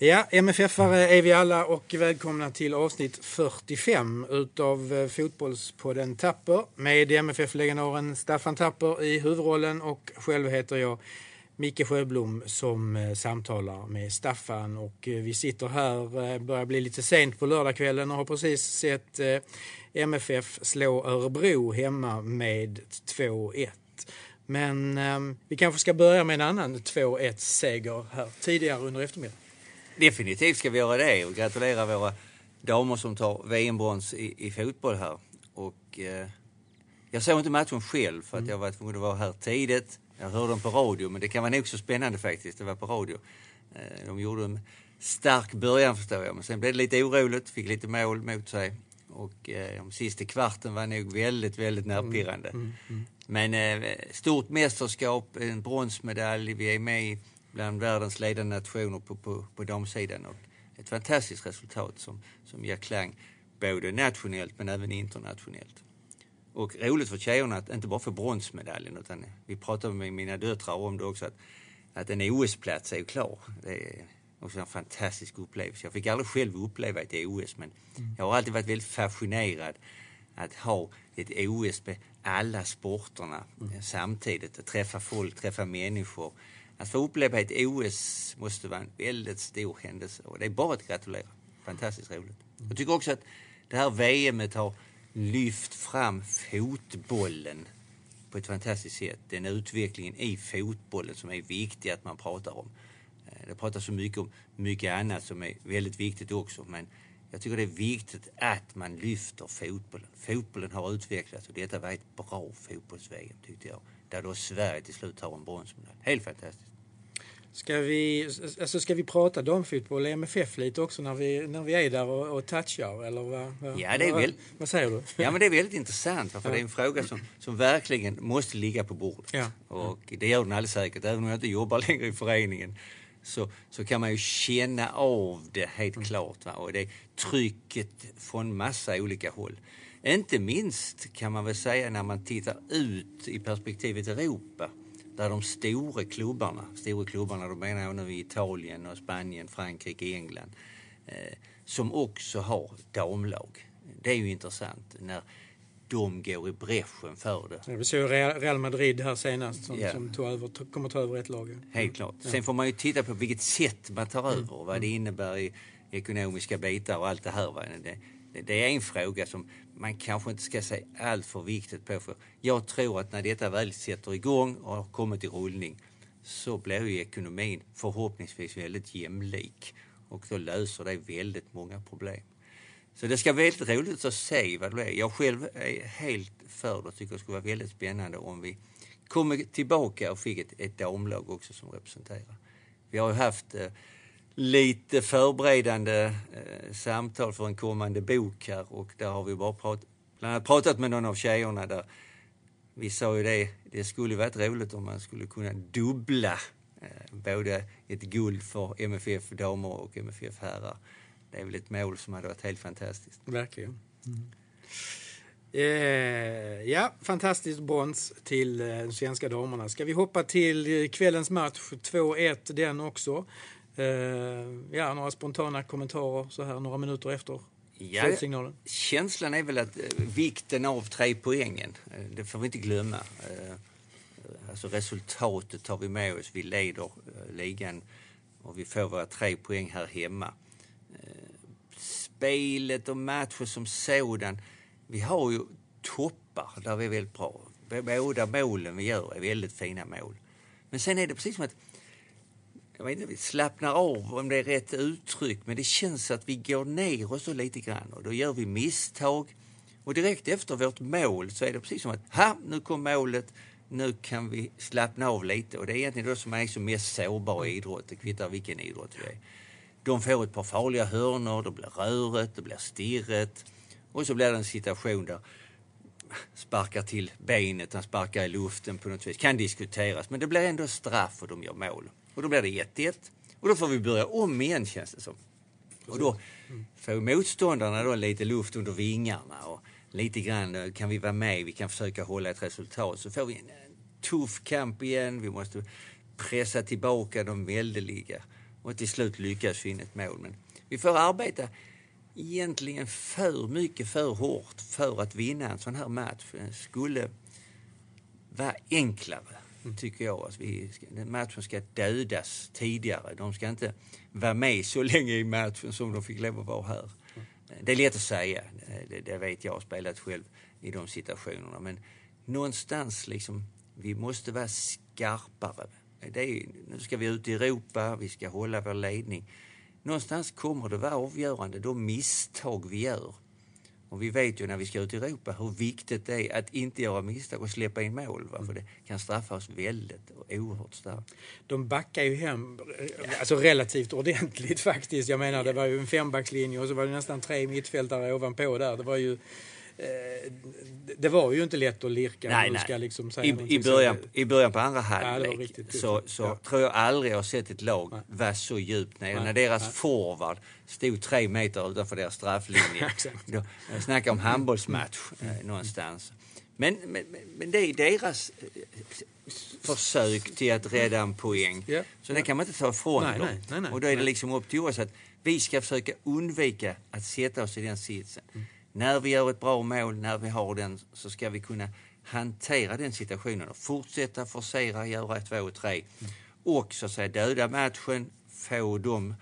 Ja, MFF-are är vi alla och välkomna till avsnitt 45 utav eh, Fotbollspodden Tapper med MFF-legendaren Staffan Tapper i huvudrollen och själv heter jag Micke Sjöblom som eh, samtalar med Staffan och eh, vi sitter här, börjar bli lite sent på lördagskvällen och har precis sett MFF slå Örebro hemma med 2-1. Men ehm, vi kanske ska börja med en annan 2-1 seger här tidigare under eftermiddagen. Definitivt ska vi göra det och gratulera våra damer som tar VM-brons i, i, fotboll här. Och, eh, jag såg inte matchen själv för att mm. jag var tvungen att vara här tidigt. Jag hörde dem på radio, men det kan vara nog så spännande faktiskt. Det var på radio. Eh, de gjorde en stark början förstår jag, men sen blev det lite oroligt, fick lite mål mot sig. Och eh, de sista kvarten var nog väldigt, väldigt mm. nervpirrande. Mm, mm, mm. Men eh, stort mästerskap, en bronsmedalj, vi är med i bland världens ledande nationer på, på, på damsidan. Och ett fantastiskt resultat som, som ger klang både nationellt men även internationellt. Och roligt för tjejerna att inte bara få bronsmedaljen utan vi pratade med mina döttrar om det också att, att en OS-plats är ju klar. Det är också en fantastisk upplevelse. Jag fick aldrig själv uppleva ett OS men mm. jag har alltid varit väldigt fascinerad att ha ett OS med alla sporterna mm. samtidigt. Att träffa folk, träffa människor att få uppleva ett OS måste vara en väldigt stor händelse och det är bara att gratulera. Fantastiskt roligt. Jag tycker också att det här VMet har lyft fram fotbollen på ett fantastiskt sätt. Den utvecklingen i fotbollen som är viktig att man pratar om. Eh, det pratas så mycket om mycket annat som är väldigt viktigt också men jag tycker det är viktigt att man lyfter fotbollen. Fotbollen har utvecklats och detta var ett bra fotbolls-VM tyckte jag. Där då Sverige till slut tar en bronsmedalj. Helt fantastiskt. Ska vi, alltså ska vi prata damfotboll i MFF lite också när vi, när vi är där och, och touchar? Eller vad, vad, ja, det är väl, vad säger du? Ja, men det är väldigt intressant för ja. det är en fråga som, som verkligen måste ligga på bordet. Ja. Och det gör den alldeles säkert, även om jag inte jobbar längre i föreningen. Så, så kan man ju känna av det helt mm. klart. Va? Och det är trycket från massa olika håll. Inte minst kan man väl säga när man tittar ut i perspektivet Europa där de stora klubbarna, stora klubbarna, då menar jag nu Italien och Spanien, Frankrike, England, eh, som också har damlag. Det är ju intressant när de går i bräschen för det. Ja, vi såg Real Madrid här senast som, ja. som tog över, kommer ta över ett lag. Helt klart. Sen får man ju titta på vilket sätt man tar över och vad det innebär i ekonomiska bitar och allt det här. Det, det, är en fråga som man kanske inte ska säga allt för viktigt på. För jag tror att när detta väl sätter igång och har kommit i rullning så blir ju ekonomin förhoppningsvis väldigt jämlik och då löser det väldigt många problem. Så det ska bli väldigt roligt att se vad det blir. Jag själv är helt för det och tycker det skulle vara väldigt spännande om vi kommer tillbaka och fick ett, ett damlag också som representerar. Vi har ju haft eh, lite förberedande eh, samtal för en kommande bok här och där har vi bara prat, bland annat pratat med någon av tjejerna där vi sa ju det, det skulle varit roligt om man skulle kunna dubbla eh, både ett guld för MFF damer och MFF herrar. Det är väl ett mål som hade varit helt fantastiskt. Verkligen. Mm. Eh, ja, fantastiskt brons till eh, de svenska damerna. Ska vi hoppa till eh, kvällens match, 2-1 den också. Eh, ja, några spontana kommentarer så här några minuter efter ja, slutsignalen? Känslan är väl att eh, vikten av tre poängen, eh, det får vi inte glömma. Alltså resultatet tar vi med oss. Vi leder ligan och vi får våra tre poäng här hemma. Spelet och matchen som sådan. Vi har ju toppar där vi är väldigt bra. Båda målen vi gör är väldigt fina mål. Men sen är det precis som att jag vet inte, vi slappnar av om det är rätt uttryck, men det känns att vi går ner oss lite grann och då gör vi misstag. Och direkt efter vårt mål så är det precis som att, ha, nu kom målet, nu kan vi slappna av lite. Och det är egentligen då som man är som mest sårbar i idrott, det kvittar vilken idrott vi är. De får ett par farliga hörnor, det blir röret, det blir stirret och så blir det en situation där sparkar till benet, han sparkar i luften på något vis. Kan diskuteras, men det blir ändå straff och de gör mål. Och då blir det 1-1. Och då får vi börja om igen känns det som. Och då får motståndarna då lite luft under vingarna och lite grann eh, kan vi vara med, vi kan försöka hålla ett resultat. Så får vi en tuff kamp igen, vi måste pressa tillbaka de väldeliga. och till slut lyckas vi in ett mål. Men vi får arbeta egentligen för mycket, för hårt för att vinna en sån här match. Den skulle vara enklare, tycker jag. Alltså vi ska, den matchen ska dödas tidigare. De ska inte vara med så länge i matchen som de fick lov att vara här. Eh, det är lätt att säga, eh, det, det vet jag, har spelat själv i de situationerna. Men någonstans liksom, vi måste vara skarpare. Det är, nu ska vi ut i Europa, vi ska hålla vår ledning. Någonstans kommer det vara avgörande, de misstag vi gör. Och vi vet ju när vi ska ut i Europa hur viktigt det är att inte göra misstag och släppa in mål. Va? För det kan straffa oss väldigt och oerhört starkt. De backar ju hem alltså relativt ordentligt faktiskt. Jag menar det var ju en fembackslinje och så var det nästan tre mittfältare ovanpå där. Det var ju det var ju inte lätt att lirka. Nej, nej. Ska liksom säga I, i, början, I början på andra halvlek ja, så, så ja. tror jag aldrig jag sett ett lag nej. vara så djupt nere. När deras nej. forward stod tre meter utanför deras strafflinje. Då, jag snackar om handbollsmatch mm. eh, någonstans. Men, men, men det är deras eh, försök till att rädda en poäng. Ja. Så det kan man inte ta ifrån nej, dem. Nej, nej, och då är det liksom upp till oss att vi ska försöka undvika att sätta oss i den sitsen. Mm när vi gör ett bra mål, när vi har den, så ska vi kunna hantera den situationen och fortsätta forcera, göra två och tre. Mm. Och så att säga döda matchen, få dem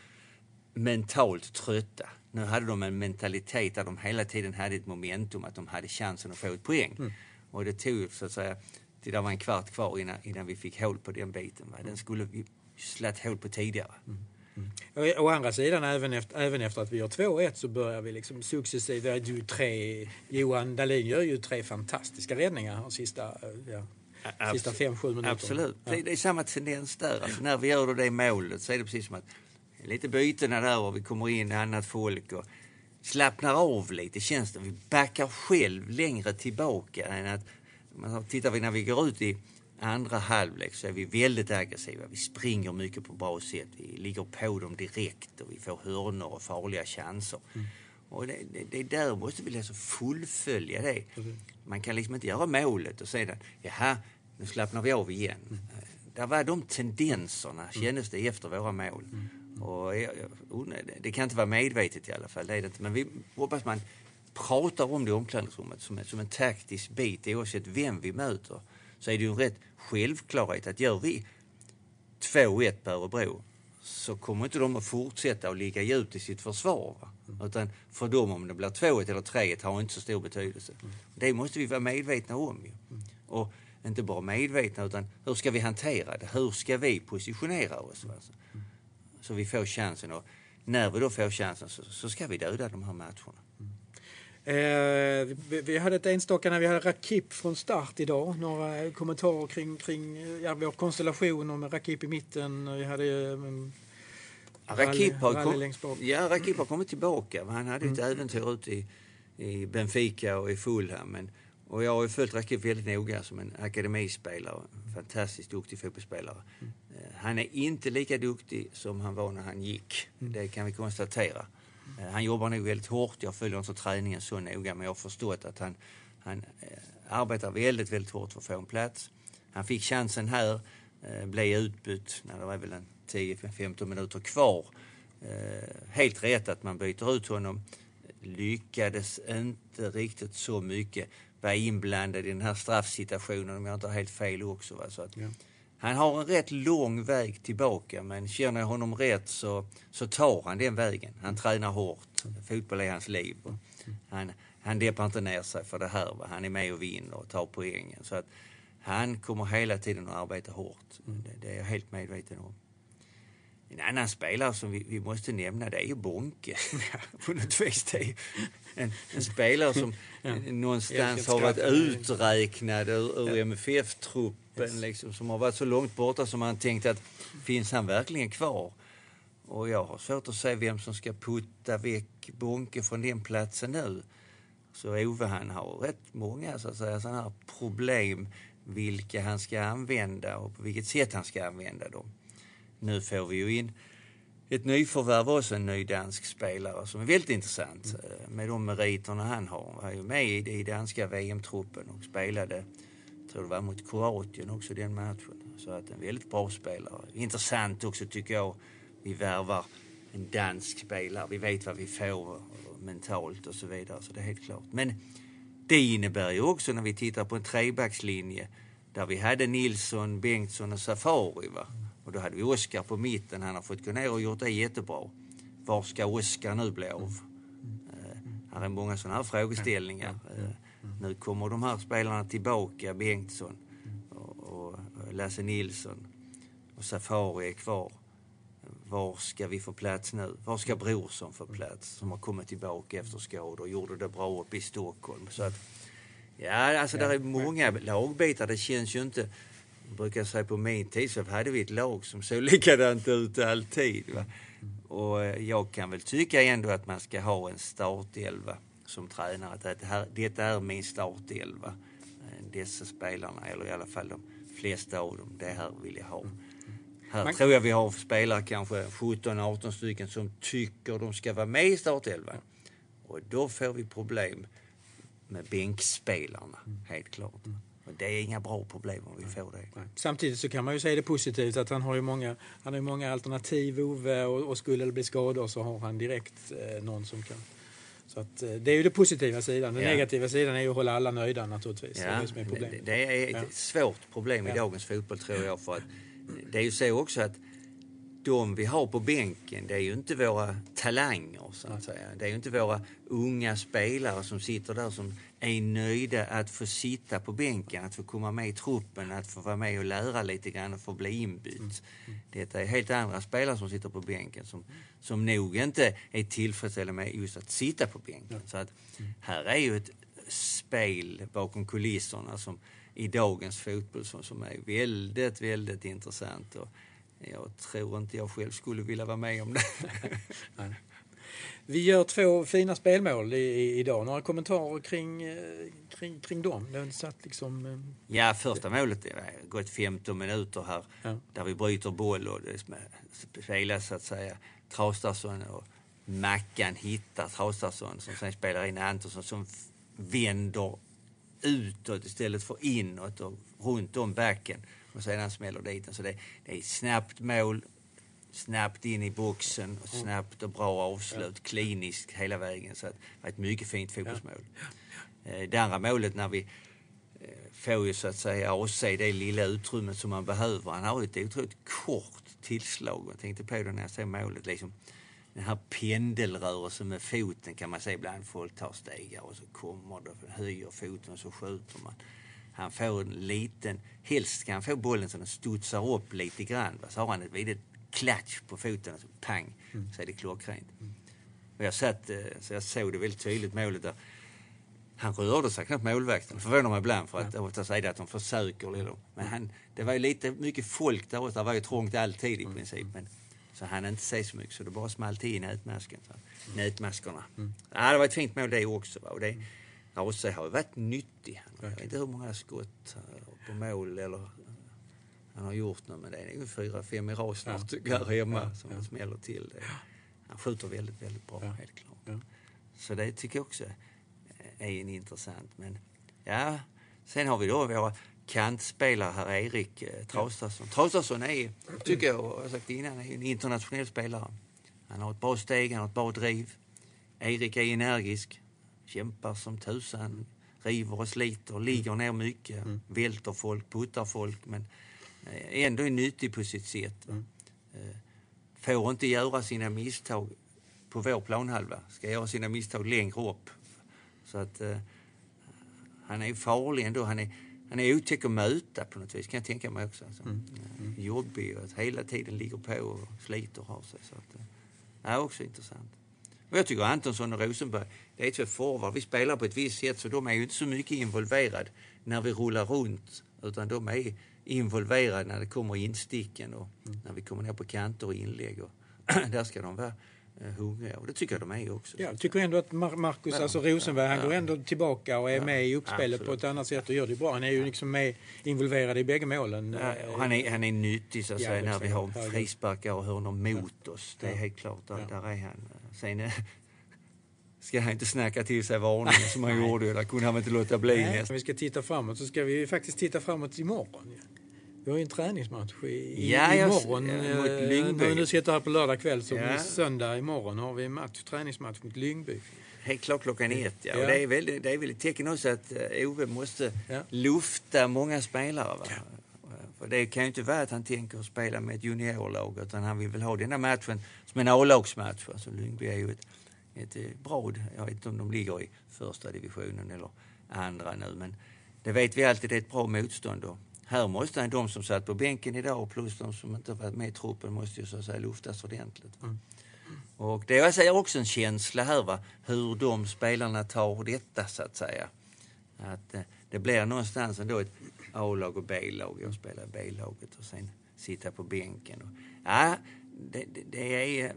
mentalt trötta. Nu hade de en mentalitet där de hela tiden hade ett momentum, att de hade chansen att få ett poäng. Mm. Och det tog så att säga, det där var en kvart kvar innan, innan vi fick hål på den biten. Va? Den skulle vi slagit hål på tidigare. Mm. Mm. Å andra sidan, även efter, även efter att vi gör 2-1 så börjar vi liksom successivt. Du, tre, Johan Dahlin gör ju tre fantastiska räddningar de sista, ja, sista 5-7 minuterna. Absolut. Ja. Det, det, är samma tendens där. Alltså, när vi gör det målet så är det precis som att lite bytena där och vi kommer in annat folk och slappnar av lite känns det. Vi backar själv längre tillbaka än att tittar vi när vi går ut i andra halvlek så är vi väldigt aggressiva. Vi springer mycket på bra sätt. Vi ligger på dem direkt och vi får hörnor och farliga chanser. Mm. Och det, det, det, där måste vi alltså fullfölja det. Mm. Man kan liksom inte göra målet och sedan, jaha, nu slappnar vi av igen. Mm. Där var de tendenserna, mm. kändes det, efter våra mål. Mm. Och det kan inte vara medvetet i alla fall, det är det inte. Men vi hoppas man pratar om det i omklädningsrummet som, som en taktisk bit oavsett vem vi möter så är det ju en rätt självklarhet att gör vi 2-1 på Örebro så kommer inte de att fortsätta att ligga djupt i sitt försvar. Mm. Utan för dem om det blir 2-1 eller 3-1 har inte så stor betydelse. Mm. Det måste vi vara medvetna om. Ju. Mm. Och inte bara medvetna utan hur ska vi hantera det? Hur ska vi positionera oss? Alltså? Så vi får chansen och när vi då får chansen så, så ska vi döda de här matcherna. Eh, vi, vi, hade ett enstaka när vi hade Rakip från start idag. Några kommentarer kring, kring ja, vår konstellation med Rakip i mitten. Vi hade um, Rakip har, kom, ja, Rakip har kommit tillbaka. Han hade mm. ett äventyr ute i, i Benfica och i Fulham. Men, och jag har ju följt Rakip väldigt noga som en akademispelare. Fantastiskt duktig fotbollsspelare. Mm. Han är inte lika duktig som han var när han gick. Mm. Det kan vi konstatera. Eh, han jobbar nog väldigt hårt. Jag följer inte träningen så noga men jag har förstått att han, han eh, arbetar väldigt, väldigt hårt för att få en plats. Han fick chansen här, eh, blev utbytt när det var väl 10-15 minuter kvar. Helt rätt att man byter ut honom. Lyckades inte riktigt så mycket Var inblandad i den här straffsituationen om jag inte har helt fel också. Va? Så att, ja. Han har en rätt lång väg tillbaka men känner jag honom rätt så, så tar han den vägen. Han tränar hårt. Fotboll är hans liv. Han, han deppar inte ner sig för det här. Han är med och vinner och tar poängen. Så att han kommer hela tiden att arbeta hårt. Det, det är jag helt medveten om. En annan spelare som vi, vi måste nämna det är ju Bonke. På något vis. Det är en, en spelare som ja. någonstans har varit uträknad ur, ur MFF-truppen yes. liksom, som har varit så långt borta som man tänkt att finns han verkligen kvar? Och jag har svårt att se vem som ska putta väck Bonke från den platsen nu. Så Ove han har rätt många så att säga, sådana här problem vilka han ska använda och på vilket sätt han ska använda dem. Nu får vi ju in ett nyförvärv också, en ny dansk spelare som är väldigt intressant mm. med de meriterna han har. Han var ju med i, i danska VM-truppen och spelade, tror det var mot Kroatien också den matchen. Så att en väldigt bra spelare. Intressant också tycker jag vi värvar en dansk spelare. Vi vet vad vi får mentalt och så vidare. Så det är helt klart. Men det innebär ju också när vi tittar på en trebackslinje där vi hade Nilsson, Bengtsson och Safari. Va? Och då hade vi Oskar på mitten. Han har fått gå ner och gjort det jättebra. Var ska Oskar nu bli av? Uh, här är många sådana här frågeställningar. Uh, nu kommer de här spelarna tillbaka, Bengtsson och, och Lasse Nilsson och Safari är kvar. Var ska vi få plats nu? Var ska Brorsson få plats som har kommit tillbaka efter skador och gjorde det bra uppe i Stockholm? Så att, ja, alltså ja. där är många lagbitar. Det känns ju inte... Jag brukar säga på min tid så hade vi ett lag som såg likadant ut alltid. Va? Och jag kan väl tycka ändå att man ska ha en startelva som tränare. Att det här, detta är min startelva. Dessa spelarna, eller i alla fall de flesta av dem, det här vill jag ha. Här Man... tror jag vi har spelare, kanske 17-18 stycken, som tycker de ska vara med i startelvan. Och då får vi problem med bänkspelarna, mm. helt klart. Mm. Och det är inga bra problem om vi får det. Nej. Samtidigt så kan man ju säga det positivt att han har ju många, han har många alternativ, Ove, och, och skulle det bli skador så har han direkt eh, någon som kan så att, eh, det är ju den positiva sidan. Den ja. negativa sidan är ju att hålla alla nöjda naturligtvis. Ja. Det, är det, det är ett ja. svårt problem i dagens fotboll tror jag. För att det är ju så också att de vi har på bänken, det är ju inte våra talanger så att säga. Det är ju inte våra unga spelare som sitter där som är nöjda att få sitta på bänken, att få komma med i truppen, att få vara med och lära lite grann och få bli inbytt. Mm. Detta är helt andra spelare som sitter på bänken som, som nog inte är tillfredsställda med just att sitta på bänken. Så att mm. här är ju ett spel bakom kulisserna som i dagens fotboll som, som är väldigt, väldigt intressant. Och jag tror inte jag själv skulle vilja vara med om det. Vi gör två fina spelmål i, i, idag. Några kommentarer kring, eh, kring, kring dem? Satt liksom, eh, ja, första målet har gått 15 minuter här ja. där vi bryter boll och det spelas så att säga Traustason och Mackan hittar Traustason som sen spelar in Antonsson som vänder utåt istället för inåt och runt om backen och sedan smäller dit den. Så det, det är snabbt mål, snabbt in i boxen och snabbt och bra avslut, kliniskt hela vägen. Så det var ett mycket fint fotbollsmål. Eh, det andra målet när vi eh, får ju så att säga AC det lilla utrymmet som man behöver. Han har ett otroligt kort tillslag. Jag tänkte på det när jag såg målet. Liksom, den här pendelrörelsen med foten kan man se ibland. Folk tar stegar och så kommer det, höjer foten och så skjuter man. Han får en liten, helst ska han få bollen så den studsar upp lite grann. Så har han ett litet klatsch på foten och så pang mm. så är det klockrent. Mm. Och jag, satt, eh, så jag såg det väldigt tydligt målet där. Han rörde sig knappt målvakten. Förvånar mig ibland för att ja. ofta säger att de försöker. Eller, men han, det var ju lite mycket folk där ute. Det var ju trångt alltid i mm. princip. Men, så han inte se så mycket så det bara small till i nätmasken. Så, mm. Nätmaskerna. Mm. Ja, det var ett fint mål det också. Va? Och det, Rause har ju varit nyttig. Jag vet inte hur många skott på mål eller han har gjort nu, men det är nog fyra, fem i rad snart ja. här hemma som ja. smäller till det. Han skjuter väldigt, väldigt bra, helt klart. Så det tycker jag också är en intressant. Men ja, sen har vi då våra kantspelare här, Erik eh, Traustason. Traustason är, tycker jag, jag har sagt innan, är en internationell spelare. Han har ett bra steg, han har ett bra driv. Erik är energisk, kämpar som tusan, river och sliter, ligger ner mycket, mm. välter folk, puttar folk. Men Eh, ändå är nyttig på sitt sätt. Mm. Eh, får inte göra sina misstag på vår planhalva. Ska göra sina misstag längre upp. Så att uh, han är farlig ändå. Han är, han är otäck att möta på något vis, kan jag tänka mig också. Alltså. Mm. Mm. Jobbig och att hela tiden ligger på och sliter och har sig. Så att, det är också intressant. Och jag tycker Antonsson och Rosenberg, det är två forward. Vi spelar på ett visst sätt så de är ju inte så mycket involverade när vi rullar runt. Utan de är involverade när det kommer insticken och mm. när vi kommer ner på kanter och inlägg. Och där ska de vara eh, hungriga och det tycker jag de är också. Ja, jag tycker ändå att Marcus, ja, alltså Rosenberg, han ja. går ändå tillbaka och är med i uppspelet absolut. på ett annat sätt och gör det bra. Han är ju liksom med involverad i bägge målen. Han, är, han är nyttig så att säga när vi har frisparkar och hörnor mot oss. Det är helt klart, där, där är han. Sen eh, ska han inte snacka till sig varningen som han gjorde. Där kunde han inte låta bli. Nej, vi ska titta framåt så ska vi faktiskt titta framåt imorgon. Vi har ju en träningsmatch i, Ja, jag- imorgon. ja, mot Eh, Lyngby. När vi nu sitter här på lördag kväll så Ja. söndag imorgon har vi en match, träningsmatch mot Lyngby. Helt klart klockan ett. Ja. Ja. Och det, är väl, det är väl ett tecken också att eh, Ove måste Ja. lufta många spelare. Va? För det kan ju inte vara att han tänker spela med ett juniorlag utan han vill väl ha den här matchen som en A-lagsmatch. Alltså Lyngby är ju ett, ett eh, bra, jag vet inte om de ligger i första divisionen eller andra nu men det vet vi alltid, det är ett bra motstånd. Då. här måste de som satt på bänken idag plus de som inte varit med i truppen måste ju så att säga luftas ordentligt. Mm. Och det jag säger också en känsla här va, hur de spelarna tar detta så att säga. Att eh, det blir någonstans ändå ett A-lag och B-lag. Jag spelar i B-laget och sen sitta på bänken. Och, ja, det, det, är,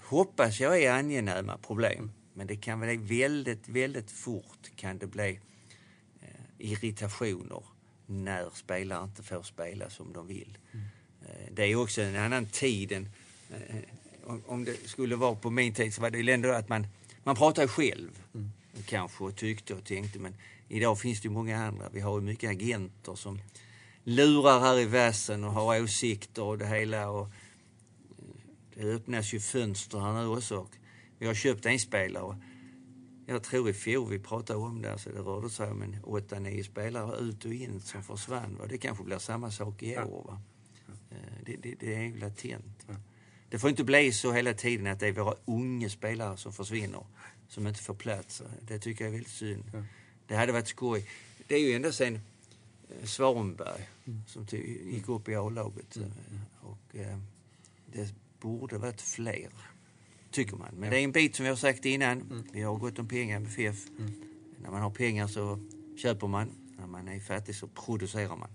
hoppas jag är angenäma problem. Men det kan bli väldigt, väldigt fort kan det bli eh, irritationer när spelare inte får spela som de vill. Eh, det är också en annan tid än eh, om, om det skulle vara på min tid så var det ju ändå att man, man pratar själv kanske och tyckte och tänkte men idag finns det ju många andra. Vi har ju mycket agenter som lurar här i väsen och har åsikter och det hela. Och det öppnas ju fönster här nu också. Vi har köpt en spelare. Jag tror i fjol vi pratade om det, så det rörde sig om en 8-9 spelare ut och in som försvann. Va? Det kanske blir samma sak i år. Va? Eh, Det, det, det är ju latent. Det får inte bli så hela tiden att det är våra unga spelare som försvinner, som inte får plats. Det tycker jag är väldigt synd. Ja. Det hade varit skoj. Det är ju ända sen eh, Svanberg som ty- gick upp i A-laget. eh, Och eh, det borde varit fler, tycker man. Men det är en bit som vi har sagt innan. Vi har gått om pengar med FF. När man har pengar så köper man. När man är fattig så producerar man.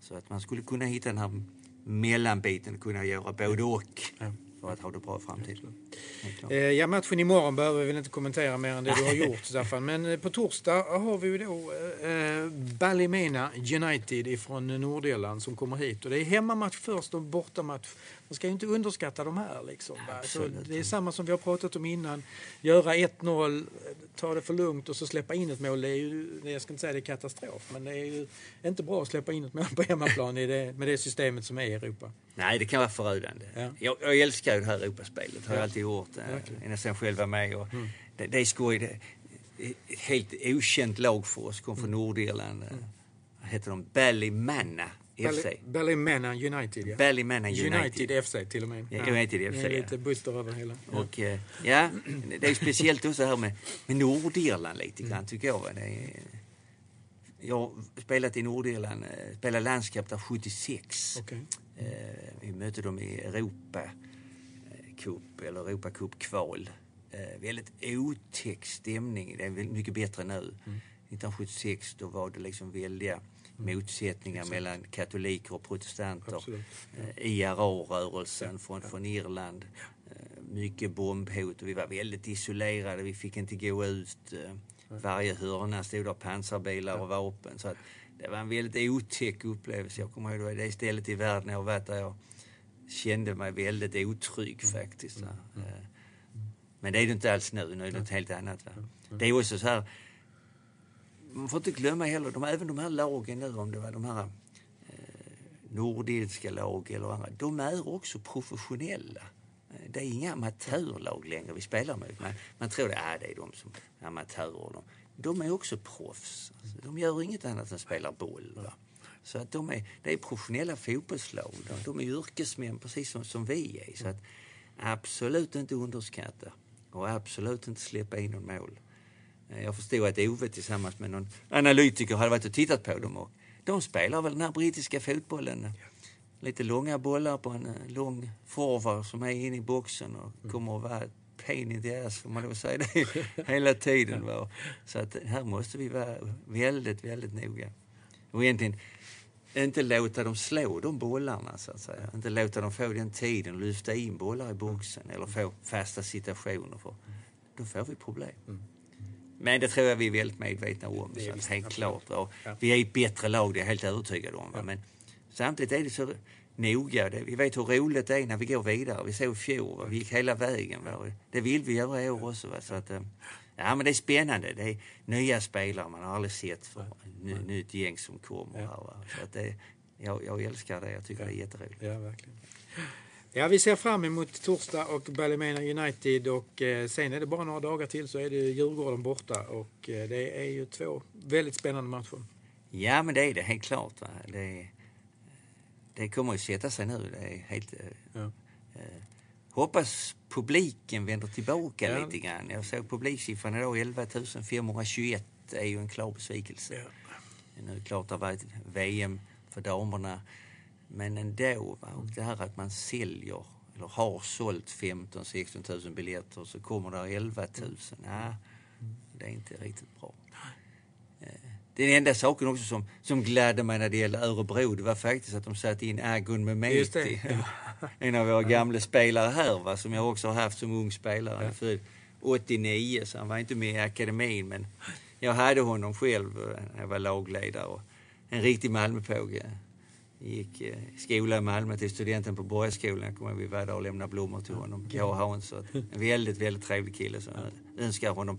Så att man skulle kunna hitta den här mellanbiten, kunna göra både och. Ja. För att ha det bra i framtiden. Eh, Ja, matchen imorgon behöver vi väl inte kommentera mer än det du har gjort, Staffan. Men eh, på torsdag har vi då eh, Ballymena United ifrån Nordirland som kommer hit. Och det är hemmamatch först och bortamatch. Man ska ju inte underskatta de här. Liksom, det är samma som vi har pratat om innan. Göra 1-0, eh, ta det för lugnt och så släppa in ett mål. Det är ju, jag ska inte säga det är katastrof, men det är ju inte bra att släppa in ett mål på hemmaplan i det, med det systemet som är i Europa. Nej, det kan vara förödande. Ja. Jag, jag älskar ju det här Europaspelet. har jag Ja. alltid gjort. eh, Verkligen. Ända sedan jag själv var med. Och det, det är skoj. Det, ett helt okänt lag för oss. Kom från Nordirland. eh, Vad heter de? Ballymena FC. Bally- Ballymena United, ja. Ballymena United. United FC till och med. Ja, United FC, ja. lite buster över hela. Ja. Och eh, ja, det är speciellt också här med, med Nordirland lite grann tycker jag. Det är, jag har spelat i Nordirland, eh, spelade landscup där 76. Okej. Eh, vi mötte dem i Europa Cup eller Europa Cup kval. Väldigt otäck stämning. Det är mycket bättre nu. Mm. 1976 då var det liksom väldiga motsättningar mellan katoliker och protestanter. Absolut. Eh, IRA-rörelsen från, från Irland. Eh, mycket bombhot och vi var väldigt isolerade. Vi fick inte gå ut. Eh, varje hörna stod där pansarbilar och vapen. Så att det var en väldigt otäck upplevelse. Jag kommer ihåg det stället i världen jag varit där jag kände mig väldigt otrygg faktiskt. va. Eh, Men det är det inte alls nu. Nu är det något helt annat. Va? Det är också så här. Man får inte glömma heller, de, även de här lagen nu, om det var de här eh, nordiska lag eller andra, de är också professionella. Eh, det är inga amatörlag längre vi spelar mot. Man, man tror att ah, det är de som är amatörer. De, de är också proffs. Alltså, de gör inget annat än spelar boll. Va? Så att de är, det är professionella fotbollslag. De, de är yrkesmän precis som, som vi är. Så att absolut inte underskatta och absolut inte släppa in någon mål. Eh, Jag förstod att Ove tillsammans med någon analytiker hade varit och tittat på dem. Och de spelar väl den här brittiska fotbollen. Lite långa bollar på en eh, lång forward som är inne i boxen och kommer att vara pain in the ass, får man lov säga det, hela tiden. Va? Så att här måste vi vara väldigt, väldigt noga. Och egentligen inte låta dem slå de bollarna, så att säga. Inte låta dem få den tiden, lyfta in bollar i boxen eller få fasta situationer. För då får vi problem. Men det tror jag vi är väldigt medvetna om. Det är Så att helt klart. Ja. Vi är ett bättre lag, det är jag helt övertygad om. Va? Men samtidigt är det så noga. Vi vet hur roligt det är när vi går vidare. Vi såg i fjol, va? vi gick hela vägen. Va? Det vill vi göra i år också. Va? Så att, eh, ja, men det är spännande. Det är nya spelare man har aldrig sett för. Ny, nytt gäng som kommer. Här, va? Så att det, jag, jag älskar det. Jag tycker det är jätteroligt. Ja, verkligen. Ja, vi ser fram emot torsdag och Ballymena United och eh, sen är det bara några dagar till så är det Djurgården borta och eh, det är ju två väldigt spännande matcher. Ja, men det är det helt klart. Va? Det, det kommer ju sätta sig nu. Det är helt... eh, Ja. Eh, hoppas publiken vänder tillbaka Ja. lite grann. Jag såg publiksiffran idag, 11 521. Det är ju en klar besvikelse. Nu är det klart det har varit VM för damerna. Men ändå, va? och det här att man säljer, eller har sålt 15 16 000 biljetter så kommer det 11 000. Nej, det är inte riktigt bra. Eh, Den enda saken också som, som gladde mig när det gällde Örebro, det var faktiskt att de satte in Agun Mehmeti. det. en av våra gamla spelare här, va, som jag också har haft som ung spelare. Är född 89, så han var inte med i akademin. Men jag hade honom själv eh, när jag var lagledare. Och en riktig Malmöpåge. Gick eh, i skola i Malmö till studenten på Borgaskolan. Jag kommer ihåg vi var där och lämnade blommor till honom. Hans. Så En väldigt, väldigt trevlig kille. Så jag önskar honom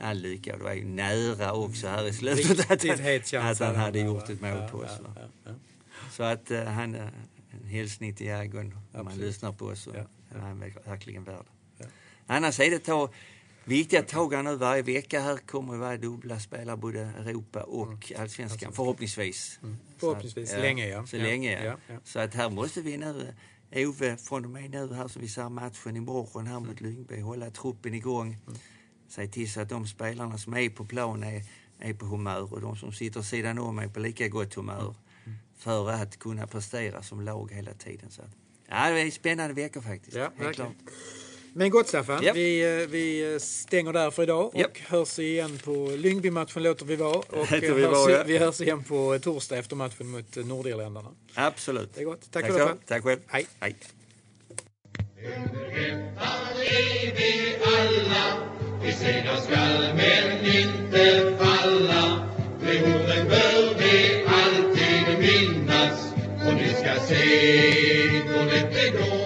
all lycka. Det var ju nära också här i slutet att, het att, han hade gjort ett mål på oss. Så att eh, han, eh, en hälsning till Järgon om han lyssnar på oss. Ja, Han är verkligen värd. Ja. Annars är det ta, viktiga tag här nu varje vecka. Här kommer vara dubbla spelare, både Europa och Allsvenskan. Förhoppningsvis. Mm. Så Förhoppningsvis att, länge, ja. Så Ja, länge, ja. ja, ja. Så att här måste vi nu, eh, Ove, från och med nu här som vi ser matchen imorgon här mot Lyngby, hålla truppen igång. Mm. Se till så att de spelarna som är på plan är, är på humör och de som sitter sidan om är på lika gott humör. Mm. För att kunna prestera som lag hela tiden. Så att, ja, det är en spännande vecka faktiskt. Ja, helt verkligen. klart. Men gott Staffan, Japp. vi, eh, vi stänger där för idag och Japp. hörs igen på Lyngby-matchen låter vi vara. Och Låter eh, vi hörs, vara, ja. vi hörs igen på torsdag efter matchen mot eh, Nordirländarna. Absolut. Det är gott. Tack, Tack, för det. Tack själv. Hej. Hej. är vi alla Vi segrar skall men inte falla De orden bör vi alltid minnas Och ni ska se hur lätt det går